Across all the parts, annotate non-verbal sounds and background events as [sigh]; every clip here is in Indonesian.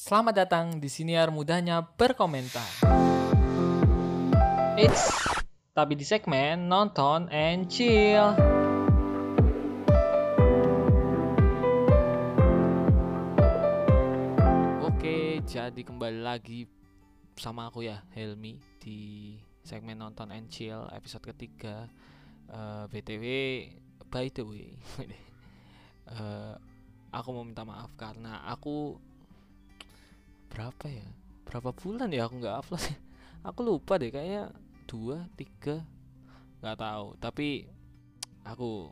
Selamat datang di siniar mudahnya berkomentar. It's tapi di segmen nonton and chill. Oke, jadi kembali lagi sama aku ya Helmi di segmen nonton and chill episode ketiga. Eh, btw, by the way, [laughs] eh, aku mau minta maaf karena aku berapa ya? Berapa bulan ya aku nggak upload ya? [laughs] aku lupa deh kayaknya dua tiga nggak tahu. Tapi aku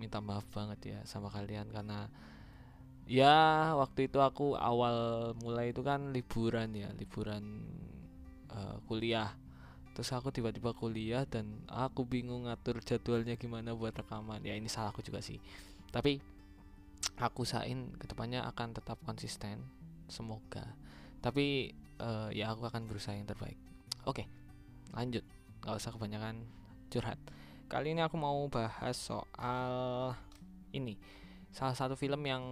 minta maaf banget ya sama kalian karena ya waktu itu aku awal mulai itu kan liburan ya liburan eh, kuliah. Terus aku tiba-tiba kuliah dan aku bingung ngatur jadwalnya gimana buat rekaman. Ya ini salahku juga sih. Tapi aku usahain ke depannya akan tetap konsisten. Semoga tapi eh, ya aku akan berusaha yang terbaik. Oke lanjut. Nggak usah kebanyakan curhat. Kali ini aku mau bahas soal ini. Salah satu film yang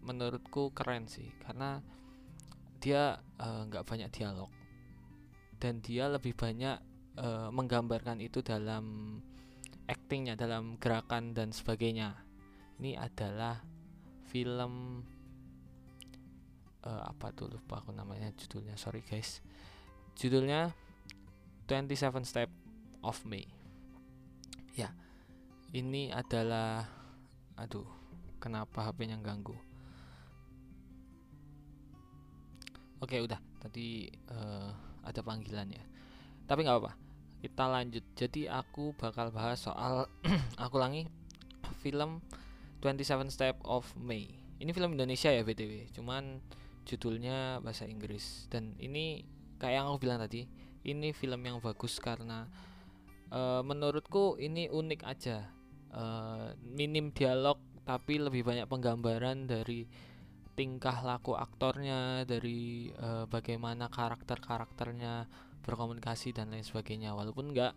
menurutku keren sih karena dia eh, nggak banyak dialog. Dan dia lebih banyak eh, menggambarkan itu dalam actingnya dalam gerakan dan sebagainya. Ini adalah film eh, apa tuh lupa aku namanya judulnya. Sorry guys. Judulnya 27 Step of May ya ini adalah aduh kenapa HP-nya ganggu? Oke udah. Tadi eh, ada panggilan ya. Tapi nggak apa kita lanjut. Jadi aku bakal bahas soal [clears throat] aku ulangi film 27 Step of May ini film Indonesia ya btw cuman judulnya bahasa Inggris. Dan ini kayak yang aku bilang tadi ini film yang bagus karena eh, menurutku ini unik aja. Eh, minim dialog tapi lebih banyak penggambaran dari tingkah laku aktornya dari eh, bagaimana karakter karakternya berkomunikasi dan lain sebagainya. Walaupun nggak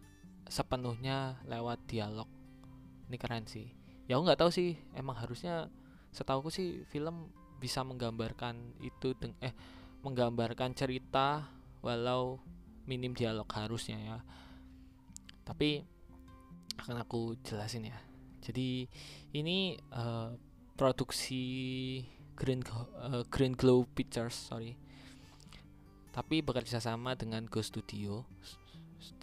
sepenuhnya lewat dialog. Ini keren sih. Ya aku nggak tahu sih emang harusnya setauku sih film bisa menggambarkan itu eh menggambarkan cerita walau minim dialog harusnya ya. Tapi akan aku jelasin ya. Jadi ini eh, produksi Green eh, Green Glow Pictures sorry. Tapi bekerja sama dengan Go Studio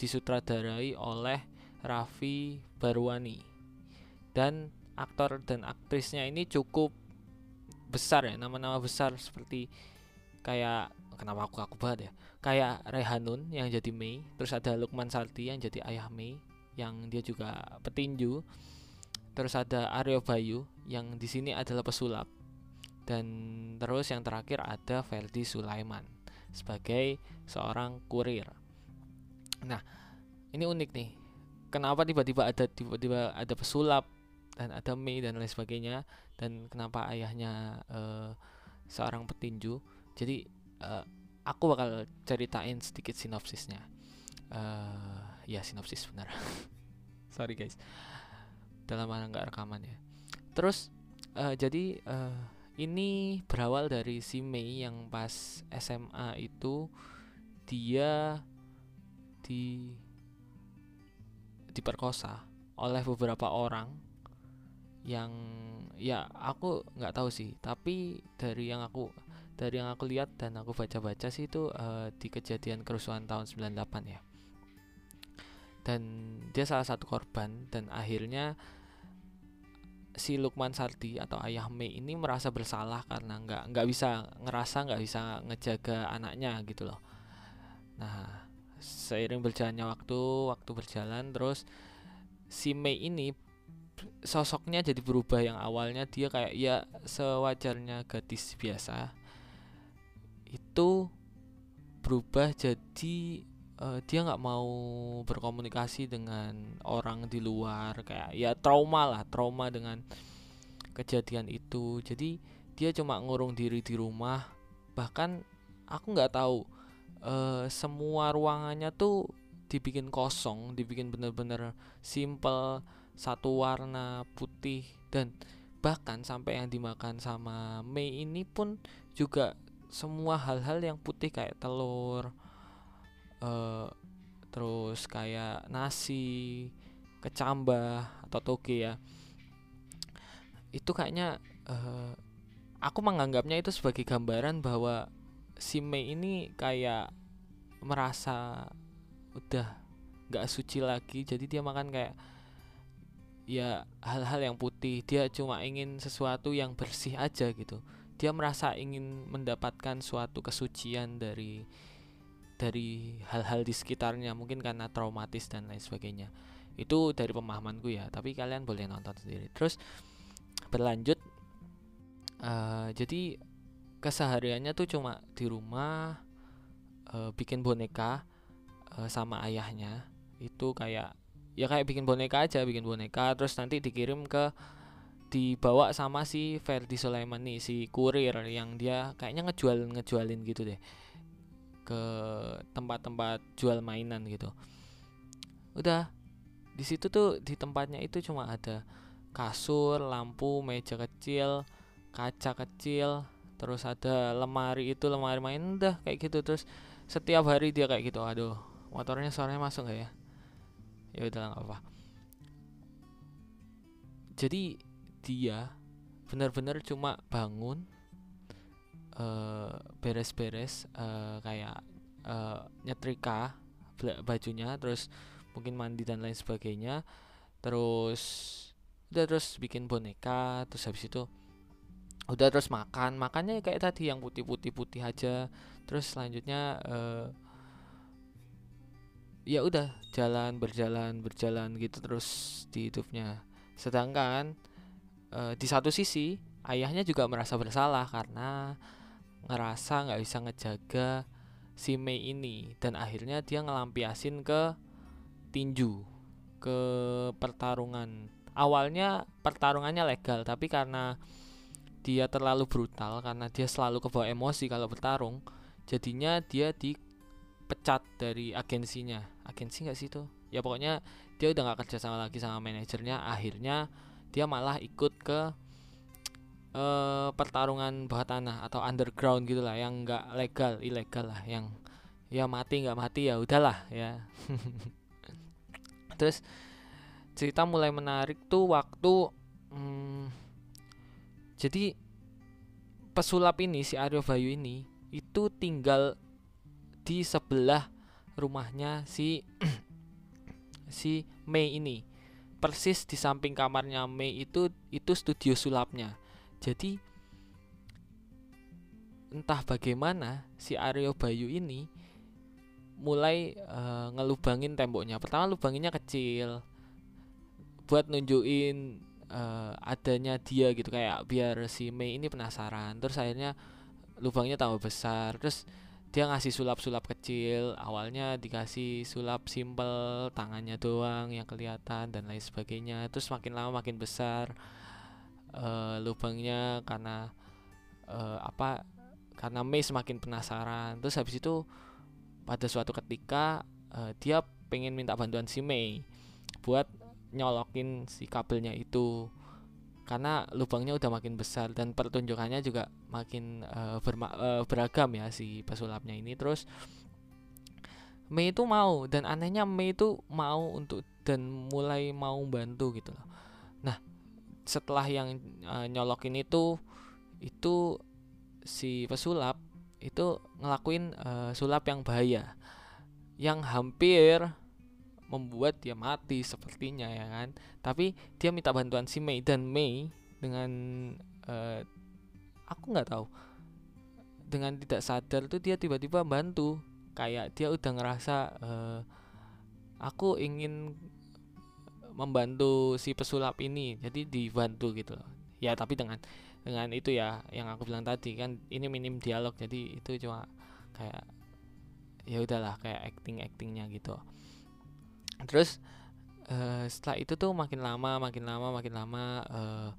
disutradarai oleh Raffi Barwani. Dan aktor dan aktrisnya ini cukup besar ya nama-nama besar seperti kayak kenapa aku aku banget ya? Kayak Rehanun yang jadi Mei terus ada Lukman Sardi yang jadi ayah Mei yang dia juga petinju. Terus ada Aryo Bayu yang di sini adalah pesulap. Dan terus yang terakhir ada Ferdi Sulaiman sebagai seorang kurir. Nah ini unik nih. Kenapa tiba-tiba ada tiba-tiba ada pesulap dan ada Mei dan lain sebagainya dan kenapa ayahnya eh, seorang petinju. Jadi eh, aku bakal ceritain sedikit sinopsisnya. Eh ya sinopsis benar. [laughs] Sorry guys. Dalam mana nggak rekaman ya. Terus eh, jadi eh, ini berawal dari si Mei yang pas SMA itu dia di diperkosa oleh beberapa orang yang ya aku nggak tahu sih. Tapi dari yang aku dari yang aku lihat dan aku baca-baca sih itu eh, di kejadian kerusuhan tahun 98 ya. Dan dia salah satu korban dan akhirnya si Lukman Sardi atau ayah Mei ini merasa bersalah karena nggak nggak bisa ngerasa nggak bisa ngejaga anaknya gitu loh. Nah seiring berjalannya waktu waktu berjalan terus si Mei ini sosoknya jadi berubah yang awalnya dia kayak ya sewajarnya gadis biasa itu berubah jadi eh, dia nggak mau berkomunikasi dengan orang di luar kayak ya trauma lah trauma dengan kejadian itu. Jadi dia cuma ngurung diri di rumah. Bahkan aku nggak tahu eh, semua ruangannya tuh dibikin kosong dibikin bener-bener simple satu warna putih dan bahkan sampai yang dimakan sama Mei ini pun juga semua hal-hal yang putih kayak telur uh, terus kayak nasi kecambah atau toge ya. Itu kayaknya uh, aku menganggapnya itu sebagai gambaran bahwa si Mei ini kayak merasa udah nggak suci lagi. Jadi dia makan kayak ya hal-hal yang putih. Dia cuma ingin sesuatu yang bersih aja gitu. Dia merasa ingin mendapatkan suatu kesucian dari dari hal-hal di sekitarnya mungkin karena traumatis dan lain sebagainya. Itu dari pemahamanku ya tapi kalian boleh nonton sendiri. Terus berlanjut uh, jadi kesehariannya tuh cuma di rumah uh, bikin boneka uh, sama ayahnya. Itu kayak ya kayak bikin boneka aja bikin boneka terus nanti dikirim ke dibawa sama si Ferdi Sulaiman nih si kurir yang dia kayaknya ngejual ngejualin gitu deh. Ke tempat-tempat jual mainan gitu. Udah di situ tuh di tempatnya itu cuma ada kasur lampu meja kecil kaca kecil terus ada lemari itu lemari main udah kayak gitu. Terus setiap hari dia kayak gitu. Aduh motornya suaranya masuk gak ya ya udah nggak apa jadi dia benar-benar cuma bangun beres beres-beres uh, kayak uh, nyetrika bajunya terus mungkin mandi dan lain sebagainya. Terus udah terus bikin boneka terus habis itu udah terus makan. Makannya kayak tadi yang putih-putih putih aja. Terus selanjutnya uh, ya udah jalan berjalan berjalan gitu terus di hidupnya. Sedangkan e, di satu sisi ayahnya juga merasa bersalah karena ngerasa nggak bisa ngejaga si Mei ini dan akhirnya dia ngelampiasin ke tinju ke pertarungan. Awalnya pertarungannya legal tapi karena dia terlalu brutal karena dia selalu kebawa emosi kalau bertarung jadinya dia dipecat dari agensinya. Agensi nggak sih itu? Ya pokoknya dia udah nggak kerja sama lagi sama manajernya. Akhirnya dia malah ikut ke uh, pertarungan bawah tanah atau underground gitulah yang nggak legal ilegal lah yang ya mati nggak mati ya udahlah ya. [laughs] Terus cerita mulai menarik tuh waktu hmm, jadi pesulap ini si Aryo Bayu ini itu tinggal di sebelah rumahnya si [clears throat] si Mei ini. Persis di samping kamarnya Mei itu itu studio sulapnya. Jadi entah bagaimana si Aryo Bayu ini mulai uh, ngelubangin temboknya. Pertama lubanginnya kecil buat nunjukin uh, adanya dia gitu kayak biar si Mei ini penasaran. Terus akhirnya lubangnya tambah besar. Terus dia ngasih sulap-sulap kecil awalnya dikasih sulap simpel tangannya doang yang kelihatan dan lain sebagainya. Terus makin lama makin besar uh, lubangnya karena uh, apa karena Mei semakin penasaran. Terus habis itu pada suatu ketika uh, dia pengen minta bantuan si Mei buat nyolokin si kabelnya itu karena lubangnya udah makin besar dan pertunjukannya juga makin uh, berma uh, beragam ya si pesulapnya ini. Terus Mei itu mau dan anehnya Mei itu mau untuk dan mulai mau bantu gitu loh. Nah setelah yang uh, nyolokin itu itu si pesulap itu ngelakuin uh, sulap yang bahaya. Yang hampir membuat dia mati sepertinya ya kan? Tapi dia minta bantuan si Mei dan Mei dengan uh, aku nggak tahu. Dengan tidak sadar tuh dia tiba-tiba bantu. Kayak dia udah ngerasa uh, aku ingin membantu si pesulap ini jadi dibantu gitu loh. Ya tapi dengan dengan itu ya yang aku bilang tadi kan ini minim dialog jadi itu cuma kayak ya udahlah kayak acting actingnya gitu terus uh, setelah itu tuh makin lama makin lama makin lama uh,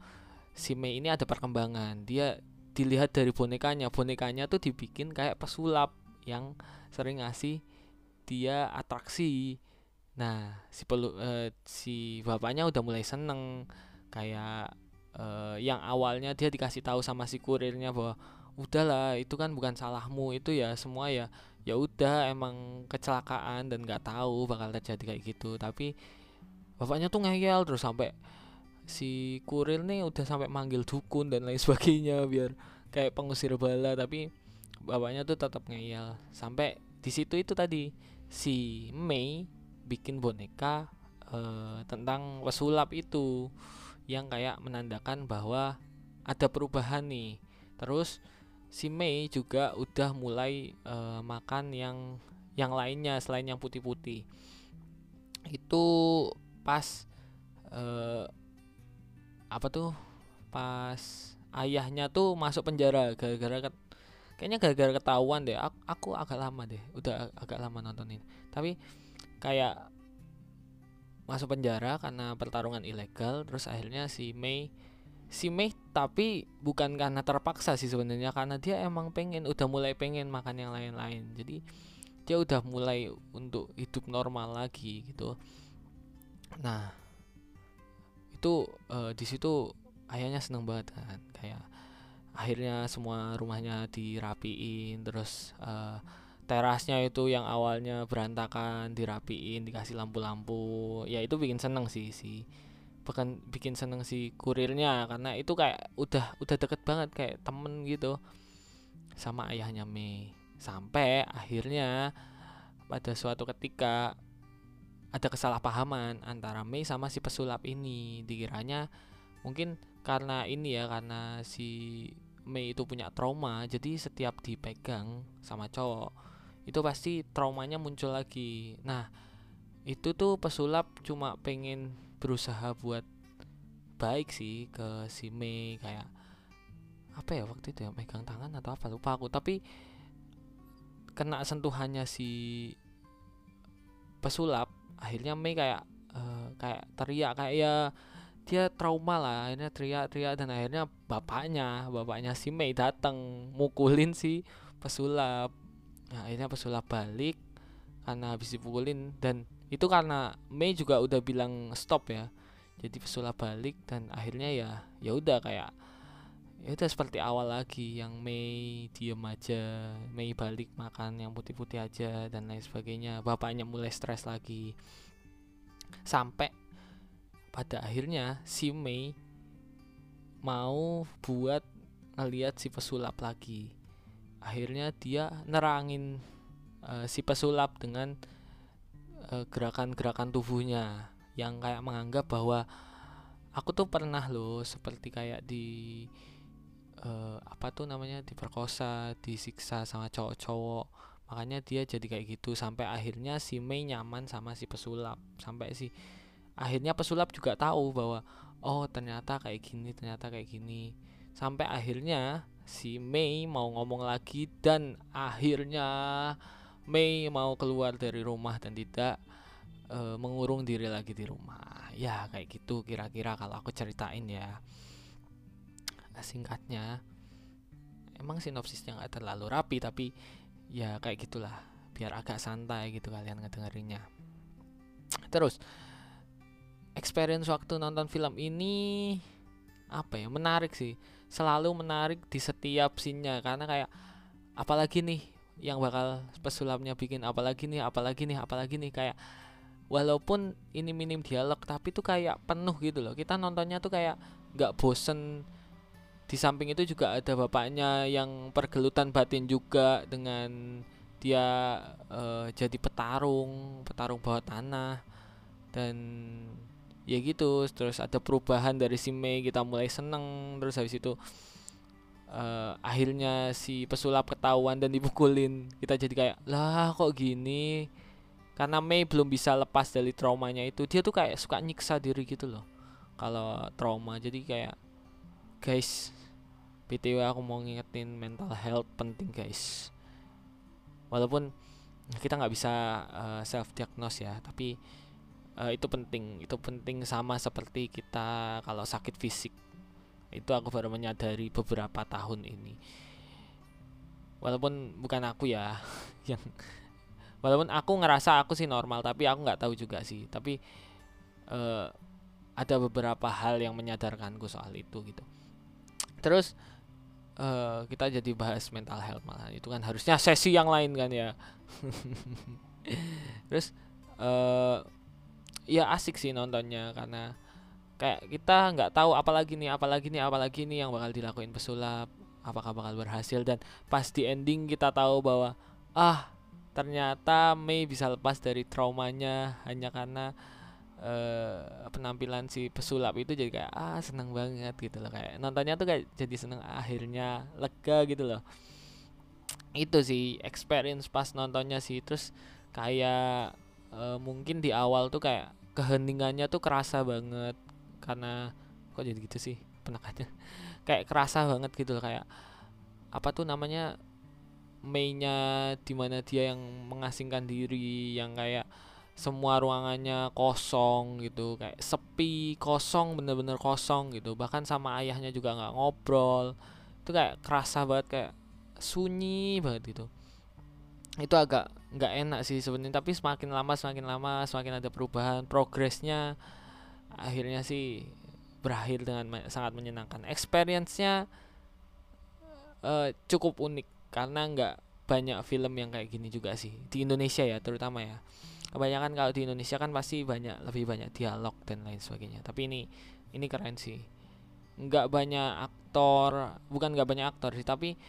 si Mei ini ada perkembangan. Dia dilihat dari bonekanya. Bonekanya tuh dibikin kayak pesulap yang sering ngasih dia atraksi. Nah si pelu uh, si bapaknya udah mulai seneng. Kayak uh, yang awalnya dia dikasih tahu sama si kurirnya bahwa udahlah itu kan bukan salahmu itu ya semua ya ya udah emang kecelakaan dan nggak tahu bakal terjadi kayak gitu. Tapi bapaknya tuh ngeyel terus sampai si kurir nih udah sampai manggil dukun dan lain sebagainya biar kayak pengusir bala. Tapi bapaknya tuh tetap ngeyel. Sampai di situ itu tadi si Mei bikin boneka uh, tentang pesulap itu yang kayak menandakan bahwa ada perubahan nih. Terus si Mei juga udah mulai uh, makan yang yang lainnya selain yang putih-putih. Itu pas uh, apa tuh pas ayahnya tuh masuk penjara gara-gara kayaknya gara-gara ketahuan deh. Aku, aku agak lama deh udah agak lama nonton ini tapi kayak masuk penjara karena pertarungan ilegal terus akhirnya si Mei si Mei tapi bukan karena terpaksa sih sebenarnya karena dia emang pengen udah mulai pengen makan yang lain-lain. Jadi dia udah mulai untuk hidup normal lagi gitu. Nah itu uh, di situ ayahnya seneng banget kan kayak akhirnya semua rumahnya dirapiin terus uh, terasnya itu yang awalnya berantakan dirapiin dikasih lampu-lampu. Ya itu bikin seneng sih si bahkan bikin seneng si kurirnya karena itu kayak udah udah deket banget kayak temen gitu. Sama ayahnya Mei. Sampai akhirnya pada suatu ketika ada kesalahpahaman antara Mei sama si pesulap ini. Dikiranya mungkin karena ini ya karena si Mei itu punya trauma jadi setiap dipegang sama cowok itu pasti traumanya muncul lagi. Nah itu tuh pesulap cuma pengen berusaha buat baik sih ke si Mei kayak apa ya waktu itu ya megang tangan atau apa lupa aku. Tapi kena sentuhannya si pesulap akhirnya Mei kayak uh, kayak teriak kayak ya dia trauma lah akhirnya teriak-teriak dan akhirnya bapaknya bapaknya si Mei datang mukulin si pesulap. Nah, akhirnya pesulap balik karena habis dipukulin dan itu karena Mei juga udah bilang stop ya jadi pesulap balik dan akhirnya ya ya udah kayak ya udah seperti awal lagi yang Mei diem aja Mei balik makan yang putih-putih aja dan lain sebagainya. Bapaknya mulai stres lagi. Sampai pada akhirnya si Mei mau buat ngeliat si pesulap lagi. Akhirnya dia nerangin uh, si pesulap dengan gerakan-gerakan uh, tubuhnya yang kayak menganggap bahwa aku tuh pernah loh seperti kayak di uh, apa tuh namanya diperkosa disiksa sama cowok-cowok. Makanya dia jadi kayak gitu sampai akhirnya si Mei nyaman sama si pesulap. Sampai si akhirnya pesulap juga tahu bahwa oh ternyata kayak gini ternyata kayak gini. Sampai akhirnya si Mei mau ngomong lagi dan akhirnya Mei mau keluar dari rumah dan tidak uh, mengurung diri lagi di rumah. Ya kayak gitu kira-kira kalau aku ceritain ya. Singkatnya emang sinopsisnya nggak terlalu rapi tapi ya kayak gitulah. Biar agak santai gitu kalian ngedengerinnya. Terus experience waktu nonton film ini apa ya menarik sih. Selalu menarik di setiap scene karena kayak apalagi nih yang bakal pesulapnya bikin apalagi nih apalagi nih apalagi nih kayak walaupun ini minim dialog tapi tuh kayak penuh gitu loh. Kita nontonnya tuh kayak nggak bosen. Di samping itu juga ada bapaknya yang pergelutan batin juga dengan dia uh, jadi petarung petarung bawah tanah. Dan ya gitu terus ada perubahan dari si Mei kita mulai seneng terus habis itu uh, akhirnya si pesulap ketahuan dan dipukulin. Kita jadi kayak lah kok gini? Karena Mei belum bisa lepas dari traumanya itu. Dia tuh kayak suka nyiksa diri gitu loh kalau trauma. Jadi kayak guys btw aku mau ngingetin mental health penting guys. Walaupun kita nggak bisa uh, eh, self diagnose ya tapi uh, itu penting. Itu penting sama seperti kita kalau sakit fisik itu aku baru menyadari beberapa tahun ini. Walaupun bukan aku ya [laughs] yang walaupun aku ngerasa aku sih normal tapi aku nggak tahu juga sih. Tapi uh, ada beberapa hal yang menyadarkanku soal itu gitu. Terus uh, kita jadi bahas mental health malah itu kan harusnya sesi yang lain kan ya. [laughs] Terus uh, ya asik sih nontonnya karena kayak kita nggak tahu apalagi nih apalagi nih apalagi nih yang bakal dilakuin pesulap apakah bakal berhasil dan pas di ending kita tahu bahwa ah ternyata Mei bisa lepas dari traumanya hanya karena uh, penampilan si pesulap itu jadi kayak ah seneng banget gitu loh. Kayak nontonnya tuh kayak jadi seneng akhirnya lega gitu loh. Itu sih experience pas nontonnya sih. Terus kayak uh, mungkin di awal tuh kayak keheningannya tuh kerasa banget karena kok jadi gitu sih penekannya [laughs] kayak kerasa banget gitu loh kayak apa tuh namanya mainnya di mana dia yang mengasingkan diri yang kayak semua ruangannya kosong gitu kayak sepi kosong bener-bener kosong gitu. Bahkan sama ayahnya juga nggak ngobrol. Itu kayak kerasa banget kayak sunyi banget gitu. Itu agak nggak enak sih sebenarnya tapi semakin lama semakin lama semakin ada perubahan progresnya akhirnya sih berakhir dengan sangat menyenangkan. Experience-nya uh, cukup unik karena nggak banyak film yang kayak gini juga sih di Indonesia ya terutama ya. Kebanyakan kalau di Indonesia kan pasti banyak lebih banyak dialog dan lain sebagainya. Tapi ini ini keren sih. Nggak banyak aktor bukan nggak banyak aktor sih tapi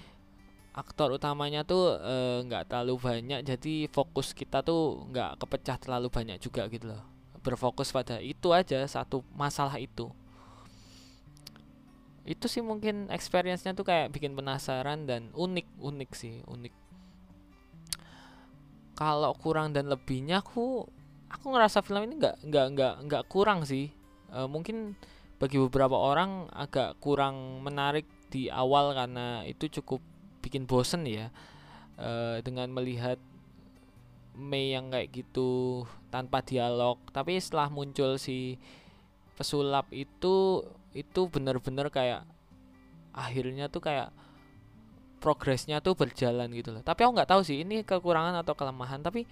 aktor utamanya tuh eh, nggak uh, terlalu banyak. Jadi fokus kita tuh nggak kepecah terlalu banyak juga gitu loh berfokus pada itu aja satu masalah itu. Itu sih mungkin experience-nya tuh kayak bikin penasaran dan unik unik sih unik. Kalau kurang dan lebihnya aku aku ngerasa film ini nggak nggak nggak nggak kurang sih. E, mungkin bagi beberapa orang agak kurang menarik di awal karena itu cukup bikin bosen ya. E, dengan melihat Mei yang kayak gitu tanpa dialog. Tapi setelah muncul si pesulap itu itu bener-bener kayak akhirnya tuh kayak progresnya tuh berjalan gitu loh. Tapi aku nggak tahu sih ini kekurangan atau kelemahan. Tapi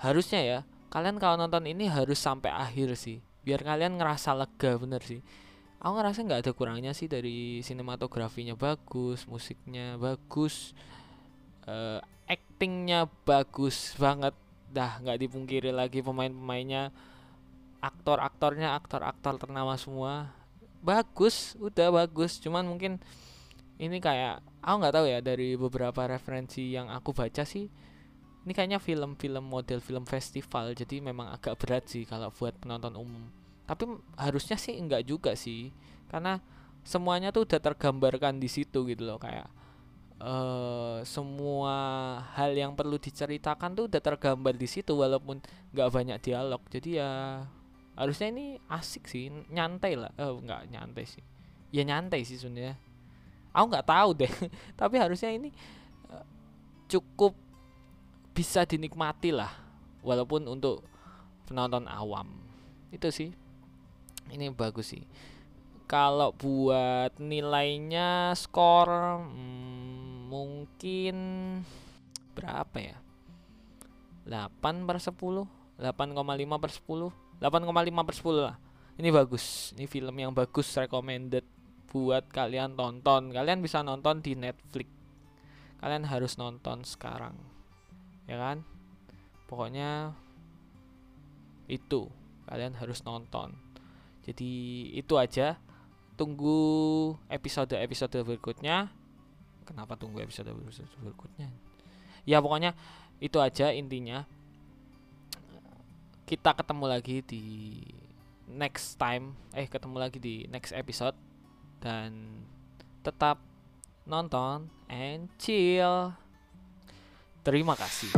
harusnya ya kalian kalau nonton ini harus sampai akhir sih. Biar kalian ngerasa lega bener sih. Aku ngerasa nggak ada kurangnya sih dari sinematografinya bagus musiknya bagus uh, actingnya bagus banget dah nggak dipungkiri lagi pemain-pemainnya. Aktor-aktornya aktor-aktor ternama semua. Bagus udah bagus. Cuman mungkin ini kayak aku nggak tahu ya dari beberapa referensi yang aku baca sih ini kayaknya film-film model film festival. Jadi memang agak berat sih kalau buat penonton umum. Tapi harusnya sih enggak juga sih. Karena semuanya tuh udah tergambarkan di situ gitu loh kayak uh, semua hal yang perlu diceritakan tuh udah tergambar di situ walaupun nggak banyak dialog. Jadi ya harusnya ini asik sih nyantai lah. Oh nggak nyantai sih. Ya nyantai sih sebenarnya. Aku nggak tahu deh. [laughs] Tapi harusnya ini uh, cukup bisa dinikmati lah. Walaupun untuk penonton awam. Itu sih. Ini bagus sih. Kalau buat nilainya skor hmm, mungkin berapa ya? 8 per 10 8,5 per 10 8,5 per 10 lah. Ini bagus ini film yang bagus recommended buat kalian tonton. Kalian bisa nonton di Netflix. Kalian harus nonton sekarang ya kan? Pokoknya itu kalian harus nonton. Jadi itu aja. Tunggu episode-episode berikutnya. Kenapa tunggu episode berikutnya? Ya pokoknya itu aja intinya. Kita ketemu lagi di next time, eh ketemu lagi di next episode dan tetap nonton and chill. Terima kasih.